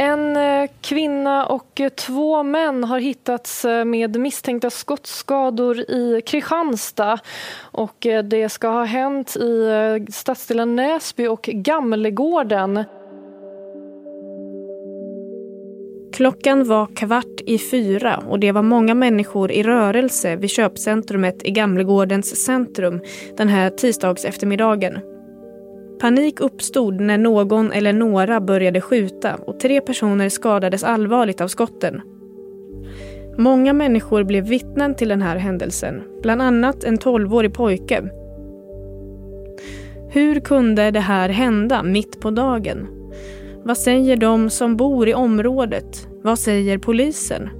En eh, kvinna och eh, två män har hittats eh, med misstänkta skottskador i Kristianstad. Och det ska ha hänt i stadsdelen Näsby och Gamlegården. Klockan var kvart i fyra och det var många människor i rörelse vid köpcentrumet i Gamlegårdens centrum den här tisdags eftermiddagen. Panik uppstod när någon eller några började skjuta och tre personer skadades allvarligt av skotten. Många människor blev vittnen till den här händelsen, bland annat en 12-årig pojke. Hur kunde det här hända mitt på dagen? Vad säger de som bor i området? Vad säger polisen?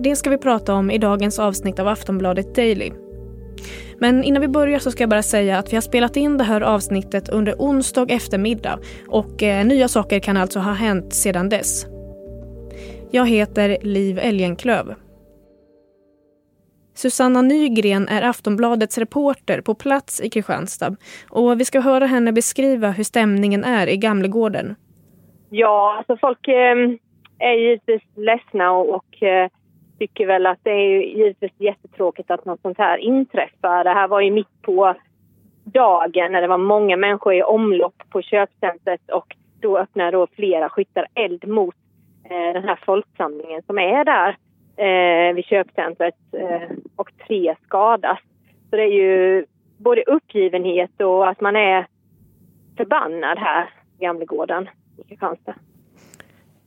Det ska vi prata om i dagens avsnitt av Aftonbladet Daily. Men innan vi börjar så ska jag bara säga att vi har spelat in det här avsnittet under onsdag eftermiddag och eh, nya saker kan alltså ha hänt sedan dess. Jag heter Liv Elgenklöv. Susanna Nygren är Aftonbladets reporter på plats i Kristianstad och vi ska höra henne beskriva hur stämningen är i Gamlegården. Ja, alltså folk eh, är givetvis ledsna och, och eh, tycker väl att det är givetvis jättetråkigt att något sånt här inträffar. Det här var ju mitt på dagen när det var många människor i omlopp på köpcentret och då öppnade då flera skyttar eld mot eh, den här folksamlingen som är där eh, vid köpcentret eh, och tre skadas. Så det är ju både uppgivenhet och att man är förbannad här i Gamlegården i Kristianstad.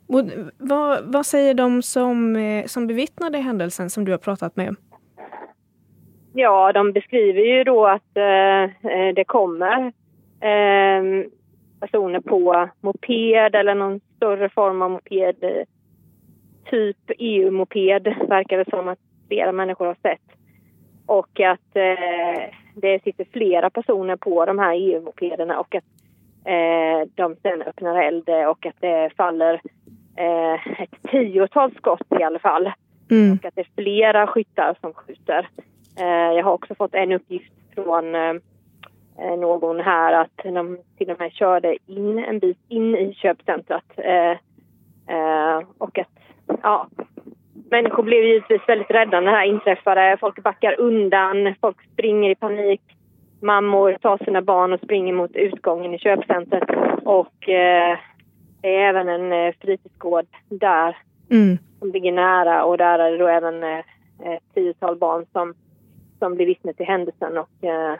Och vad, vad säger de som, eh, som bevittnade händelsen som du har pratat med? Ja, de beskriver ju då att eh, eh det kommer eh, personer på moped eller någon större form av moped. Eh, typ EU-moped verkar det som att flera människor har sett. Och att eh, det sitter flera personer på de här EU-mopederna och att eh, de sen öppnar eld och att det faller eh, ett tiotal skott i alla fall. Mm. Och att det är flera skyttar som skjuter. Eh, jag har också fått en uppgift från eh, eh någon här att de till och med körde in en bit in i köpcentret. Eh, eh, och att, ja, människor blev givetvis väldigt rädda när det här inträffade. Folk backar undan, folk springer i panik. Mammor tar sina barn och springer mot utgången i köpcentret. Och eh, det är även en eh, fritidsgård där mm. som ligger nära och där är det då även eh, ett tiotal barn som, som blir vittne till händelsen och eh,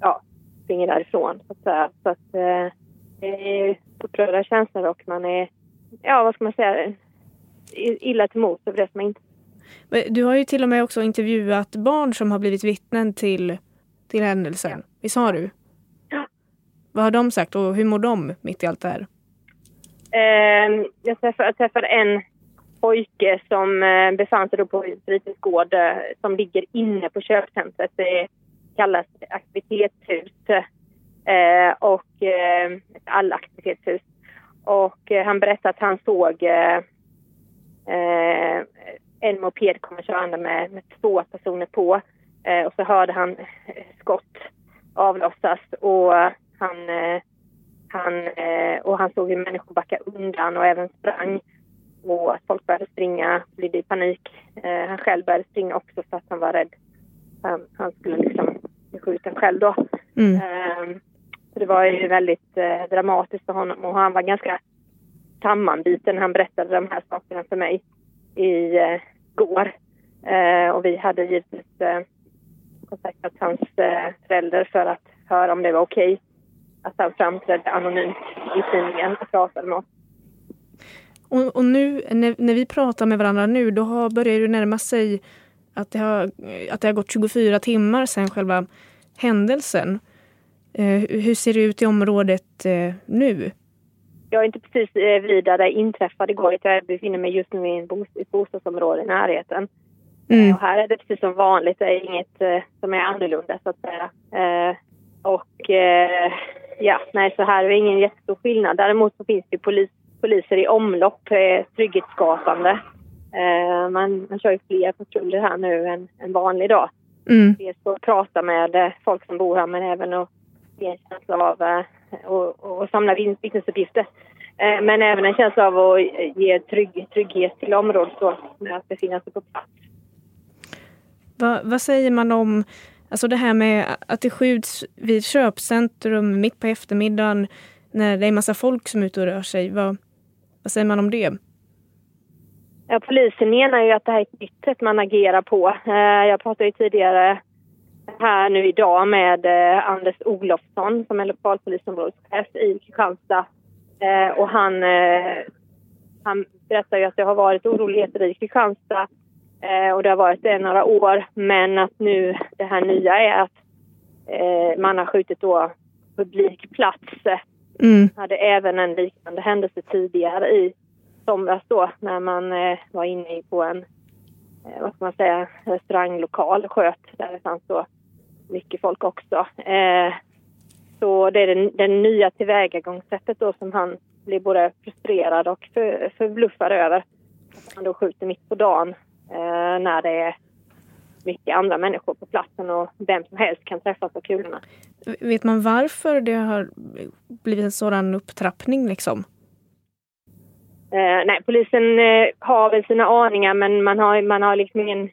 ja, springer därifrån. Så att, säga. så att eh, det är upprörda känslor och man är, ja vad ska man säga, illa till mods över det som inte du har ju till och med också intervjuat barn som har blivit vittnen till, till händelsen. Visst har du? Ja. Vad har de sagt och hur mår de mitt i allt det här? Eh, jag, träffade, träffade en pojke som eh, befann sig på en fritidsgård eh, som ligger inne på köpcentret. Det kallas aktivitetshus eh, och eh, ett allaktivitetshus. Och eh, han berättade att han såg eh, eh, en moped komma körande med, med två personer på och så hörde han skott avlossas och han han, eh, och han såg hur människor backade undan och även sprang. Och att folk började springa, blev i panik. Eh, han själv började springa också för att han var rädd. Han, han skulle liksom bli skjuten själv då. Mm. Eh, så det var ju väldigt eh, dramatiskt för honom och han var ganska sammanbiten när han berättade de här sakerna för mig i eh, går. Eh, och vi hade givetvis kontaktat hans eh, förälder för att höra om det var okej. Okay att han framträdde anonymt i tidningen och pratade med oss. Och, och nu när, när, vi pratar med varandra nu, då har, börjar det närma sig att det, har, att det har gått 24 timmar sedan själva händelsen. Eh, hur ser det ut i området eh, nu? Jag är inte precis eh, vid där det inträffade igår. Jag befinner mig just nu i ett bostadsområde i närheten. Mm. Och här är det precis som vanligt. Det är inget eh, som är annorlunda så att säga. Eh, och eh, ja, nej, så här är det ingen jättestor skillnad. Däremot så finns det polis, poliser i omlopp, eh, trygghetsskapande. Eh, man, man kör ju fler patruller här nu än en vanlig dag. Mm. Dels att prata med eh, folk som bor här men även att ge en känsla av eh, och, och samla vittnesuppgifter. Eh, men även en känsla av att ge trygg, trygghet till området då, med att befinna sig på plats. Va, vad säger man om alltså det här med att det skjuts vid köpcentrum mitt på eftermiddagen när det är massa folk som är ute och rör sig? Vad, vad säger man om det? Ja, polisen menar ju att det här är ett nytt sätt man agerar på. Eh, jag pratade ju tidigare här nu idag med eh, Anders Olofsson som är lokalpolisområdeschef i Kristianstad. Eh, och han, han berättar ju att det har varit oroligheter i Kristianstad och det har varit det några år. Men att nu det här nya är att man har skjutit då publik plats. Mm. hade även en liknande händelse tidigare i somras då när man eh, var inne på en, eh, vad ska man säga, restauranglokal, sköt, där det fanns så mycket folk också. Eh, så det är det, det nya tillvägagångssättet då som han blir både frustrerad och för, förbluffad över. Att man då skjuter mitt på dagen eh, när det är mycket andra människor på platsen och vem som helst kan träffas av kulorna. Vet man varför det har blivit en sådan upptrappning liksom? Eh, nej, polisen eh, har väl sina aningar men man har, man har liksom ingen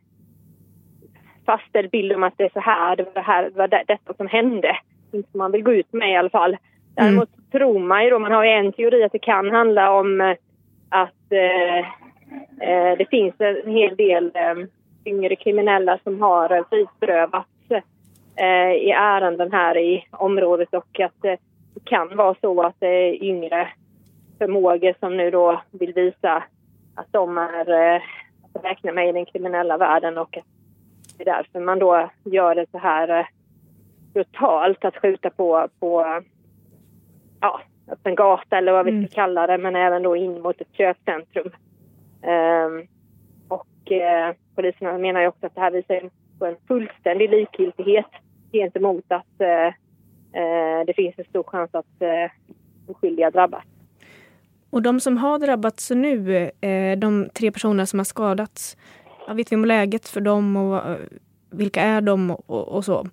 fastställd bild om att det är så här, det var, det här, det var detta som hände. Inte som man vill gå ut med i alla fall. Däremot mm. tror man ju då, man har ju en teori att det kan handla om eh, att eh, eh, det finns en hel del eh, yngre kriminella som har frihetsberövats eh, i ärenden här i området och att det kan vara så att det är yngre förmågor som nu då vill visa att de är eh, att räkna med i den kriminella världen och att det är därför man då gör det så här eh, brutalt att skjuta på, på ja, öppen gata eller vad vi ska mm. kalla det, men även då in mot ett köpcentrum. Um, och uh, poliserna menar ju också att det här visar på en fullständig likgiltighet gentemot att uh, uh, det finns en stor chans att uh, oskyldiga drabbas. Och de som har drabbats nu, eh, de tre personerna som har skadats, vad vet vi om läget för dem och vilka är de och, och så?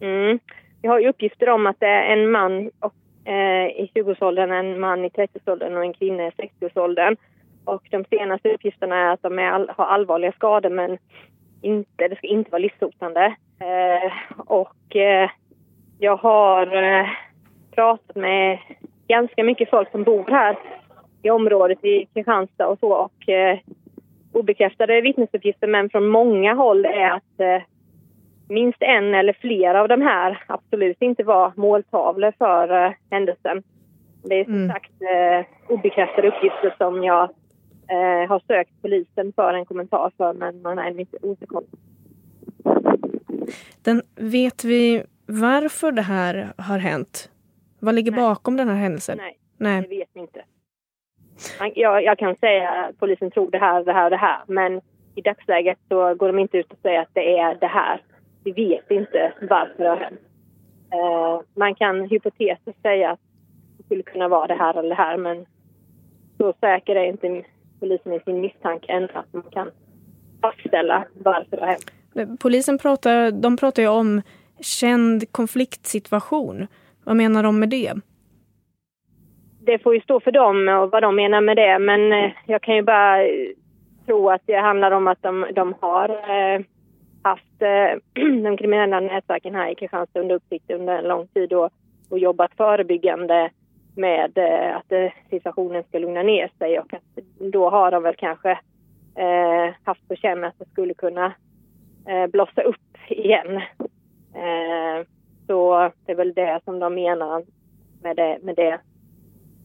Mm. Vi har ju uppgifter om att det är en man och, eh, i 20-årsåldern, en man i 30-årsåldern och en kvinna i 60-årsåldern. Och de senaste uppgifterna är att de all, har allvarliga skador men inte, det ska inte vara livshotande. Eh, och eh, jag har eh, pratat med ganska mycket folk som bor här i området i Kristianstad och så. Och, eh, obekräftade vittnesuppgifter men från många håll är att eh, minst en eller flera av de här absolut inte var måltavlor för eh, händelsen. Det är som mm. sagt eh, obekräftade uppgifter som jag eh, har sökt polisen för en kommentar för men man har ännu inte återkommit. Den, vet vi varför det här har hänt? Vad ligger Nej. bakom den här händelsen? Nej, Nej. det vet vi inte. Jag, jag, kan säga att polisen tror det här, det här och det här. Men i dagsläget så går de inte ut och säger att det är det här. Vi vet inte varför det har hänt. Uh, man kan hypotetiskt säga att det skulle kunna vara det här eller det här men så säker är inte polisen i sin misstanke än att man kan fastställa varför det har hänt. Polisen pratar, de pratar ju om känd konfliktsituation. Vad menar de med det? Det får ju stå för dem och vad de menar med det. Men eh, jag kan ju bara eh, tro att det handlar om att de, de har eh, haft de kriminella nätverken här i Kristianstad under uppsikt under en lång tid och, och jobbat förebyggande med att situationen ska lugna ner sig och att då har de väl kanske eh, haft på känn att det skulle kunna eh, blossa upp igen. Eh, så det är väl det som de menar med det. Med det.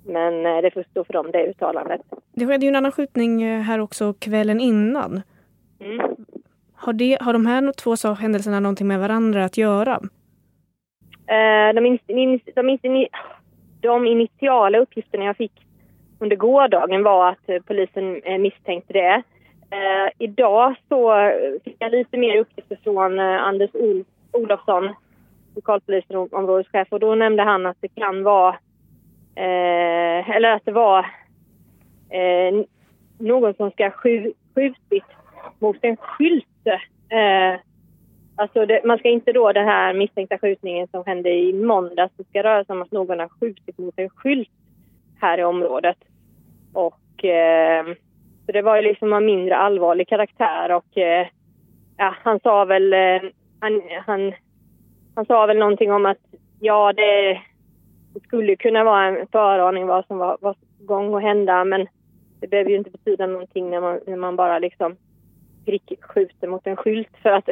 Men eh, det får stå för dem, det uttalandet. Det skedde ju en annan skjutning eh, här också kvällen innan. Mm. Har, det, har de här två händelserna någonting med varandra att göra? Eh, de, in, de, de, de initiala uppgifterna jag fick under gårdagen var att eh, polisen eh, misstänkte det. Eh, idag så fick jag lite mer uppgifter från eh, Anders Olofsson lokalpolisområdeschef och då nämnde han att det kan vara, eh, eller att det var eh, någon som ska ha skjutit mot en skylt. Alltså det, man ska inte då den här misstänkta skjutningen som hände i måndags, det ska röra sig om att någon har skjutit mot en skylt här i området. Och eh, så det var ju liksom av mindre allvarlig karaktär och eh, ja, han sa väl eh, han, han, han sa väl någonting om att ja, det, det skulle kunna vara en föraning vad som var, var gång att hända men det behöver ju inte betyda någonting när man, när man bara liksom skjuter mot en skylt för att,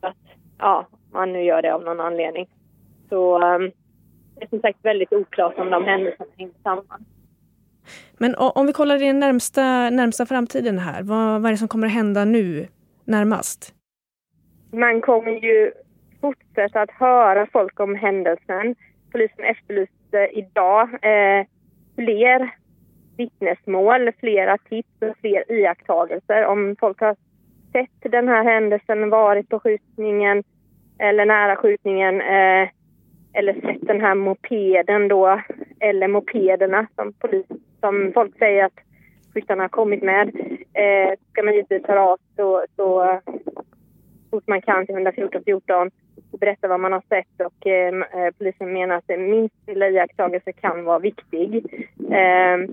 för att ja, man nu gör det av någon anledning. Så um, det är som sagt väldigt oklart om de händelserna hänger samman. Men om vi kollar i den närmsta, närmsta framtiden här, vad, vad är det som kommer att hända nu närmast? Man kommer ju fortsätta att höra folk om händelsen. Polisen efterlyste idag eh, fler vittnesmål, flera tips och fler iakttagelser. Om folk har sett den här händelsen, varit på skjutningen eller nära skjutningen eh, eller sett den här mopeden då, eller mopederna som, polis, som folk säger att skyttarna har kommit med, eh, ska man givetvis höra av så, så fort man kan till 114 14 och berätta vad man har sett och eh, eh polisen menar att minst lilla iakttagelse kan vara viktig. Eh,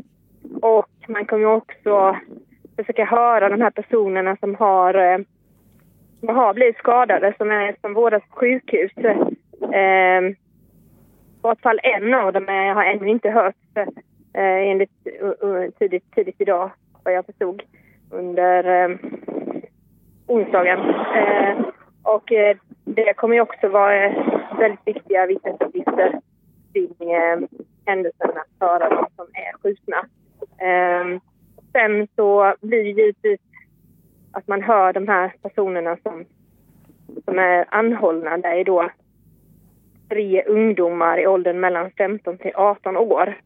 och man kommer också försöka höra de här personerna som har, eh, som har blivit skadade, som, är, som vårdas på sjukhus. Eh, i vart fall en av dem jag har ännu inte hört eh, enligt uh, tidigt, tidigt idag, vad jag förstod, under eh, onsdagen. Eh, och eh, det kommer ju också vara eh, väldigt viktiga vittnesuppgifter kring eh, händelserna för de som är skjutna. Eh, sen så blir det givetvis att man hör de här personerna som, som är anhållna. Det är då tre ungdomar i åldern mellan 15 till 18 år.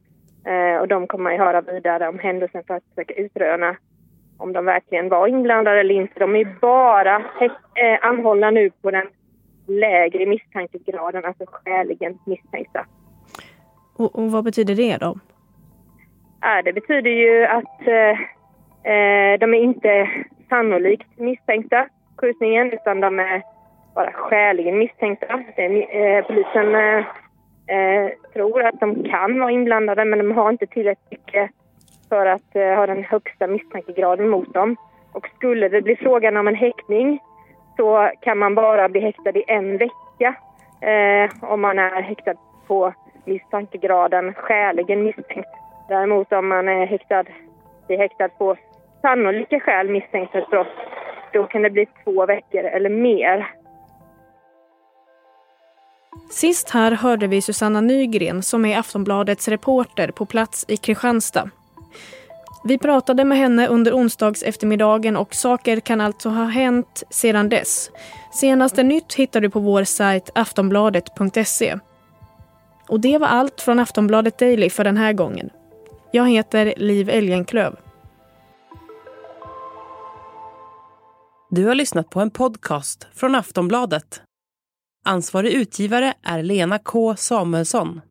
Eh, och de kommer man ju höra vidare om händelsen för att försöka utröna om de verkligen var inblandade eller inte. De är bara eh, anhållna nu på den lägre misstankegraden, alltså skäligen misstänkta. Och, och vad betyder det då? Ja, det betyder ju att eh, eh, de är inte sannolikt misstänkta skjutningen utan de är bara skäligen misstänkta. Eh, polisen eh, eh, tror att de kan vara inblandade men de har inte tillräckligt mycket för att eh, ha den högsta misstankegraden mot dem. Och skulle det bli frågan om en häktning så kan man bara bli häktad i en vecka eh, om man är häktad på misstankegraden skäligen misstänkt. Däremot om man är häktad, är häktad på sannolika skäl misstänkt för ett brott, då kan det bli två veckor eller mer. Sist här hörde vi Susanna Nygren som är Aftonbladets reporter på plats i Kristianstad. Vi pratade med henne under onsdags eftermiddagen och saker kan alltså ha hänt sedan dess. Senaste nytt hittar du på vår sajt aftonbladet.se. Och det var allt från Aftonbladet Daily för den här gången. Jag heter Liv Elgenklöv. Du har lyssnat på en podcast från Aftonbladet. Ansvarig utgivare är Lena K Samuelsson.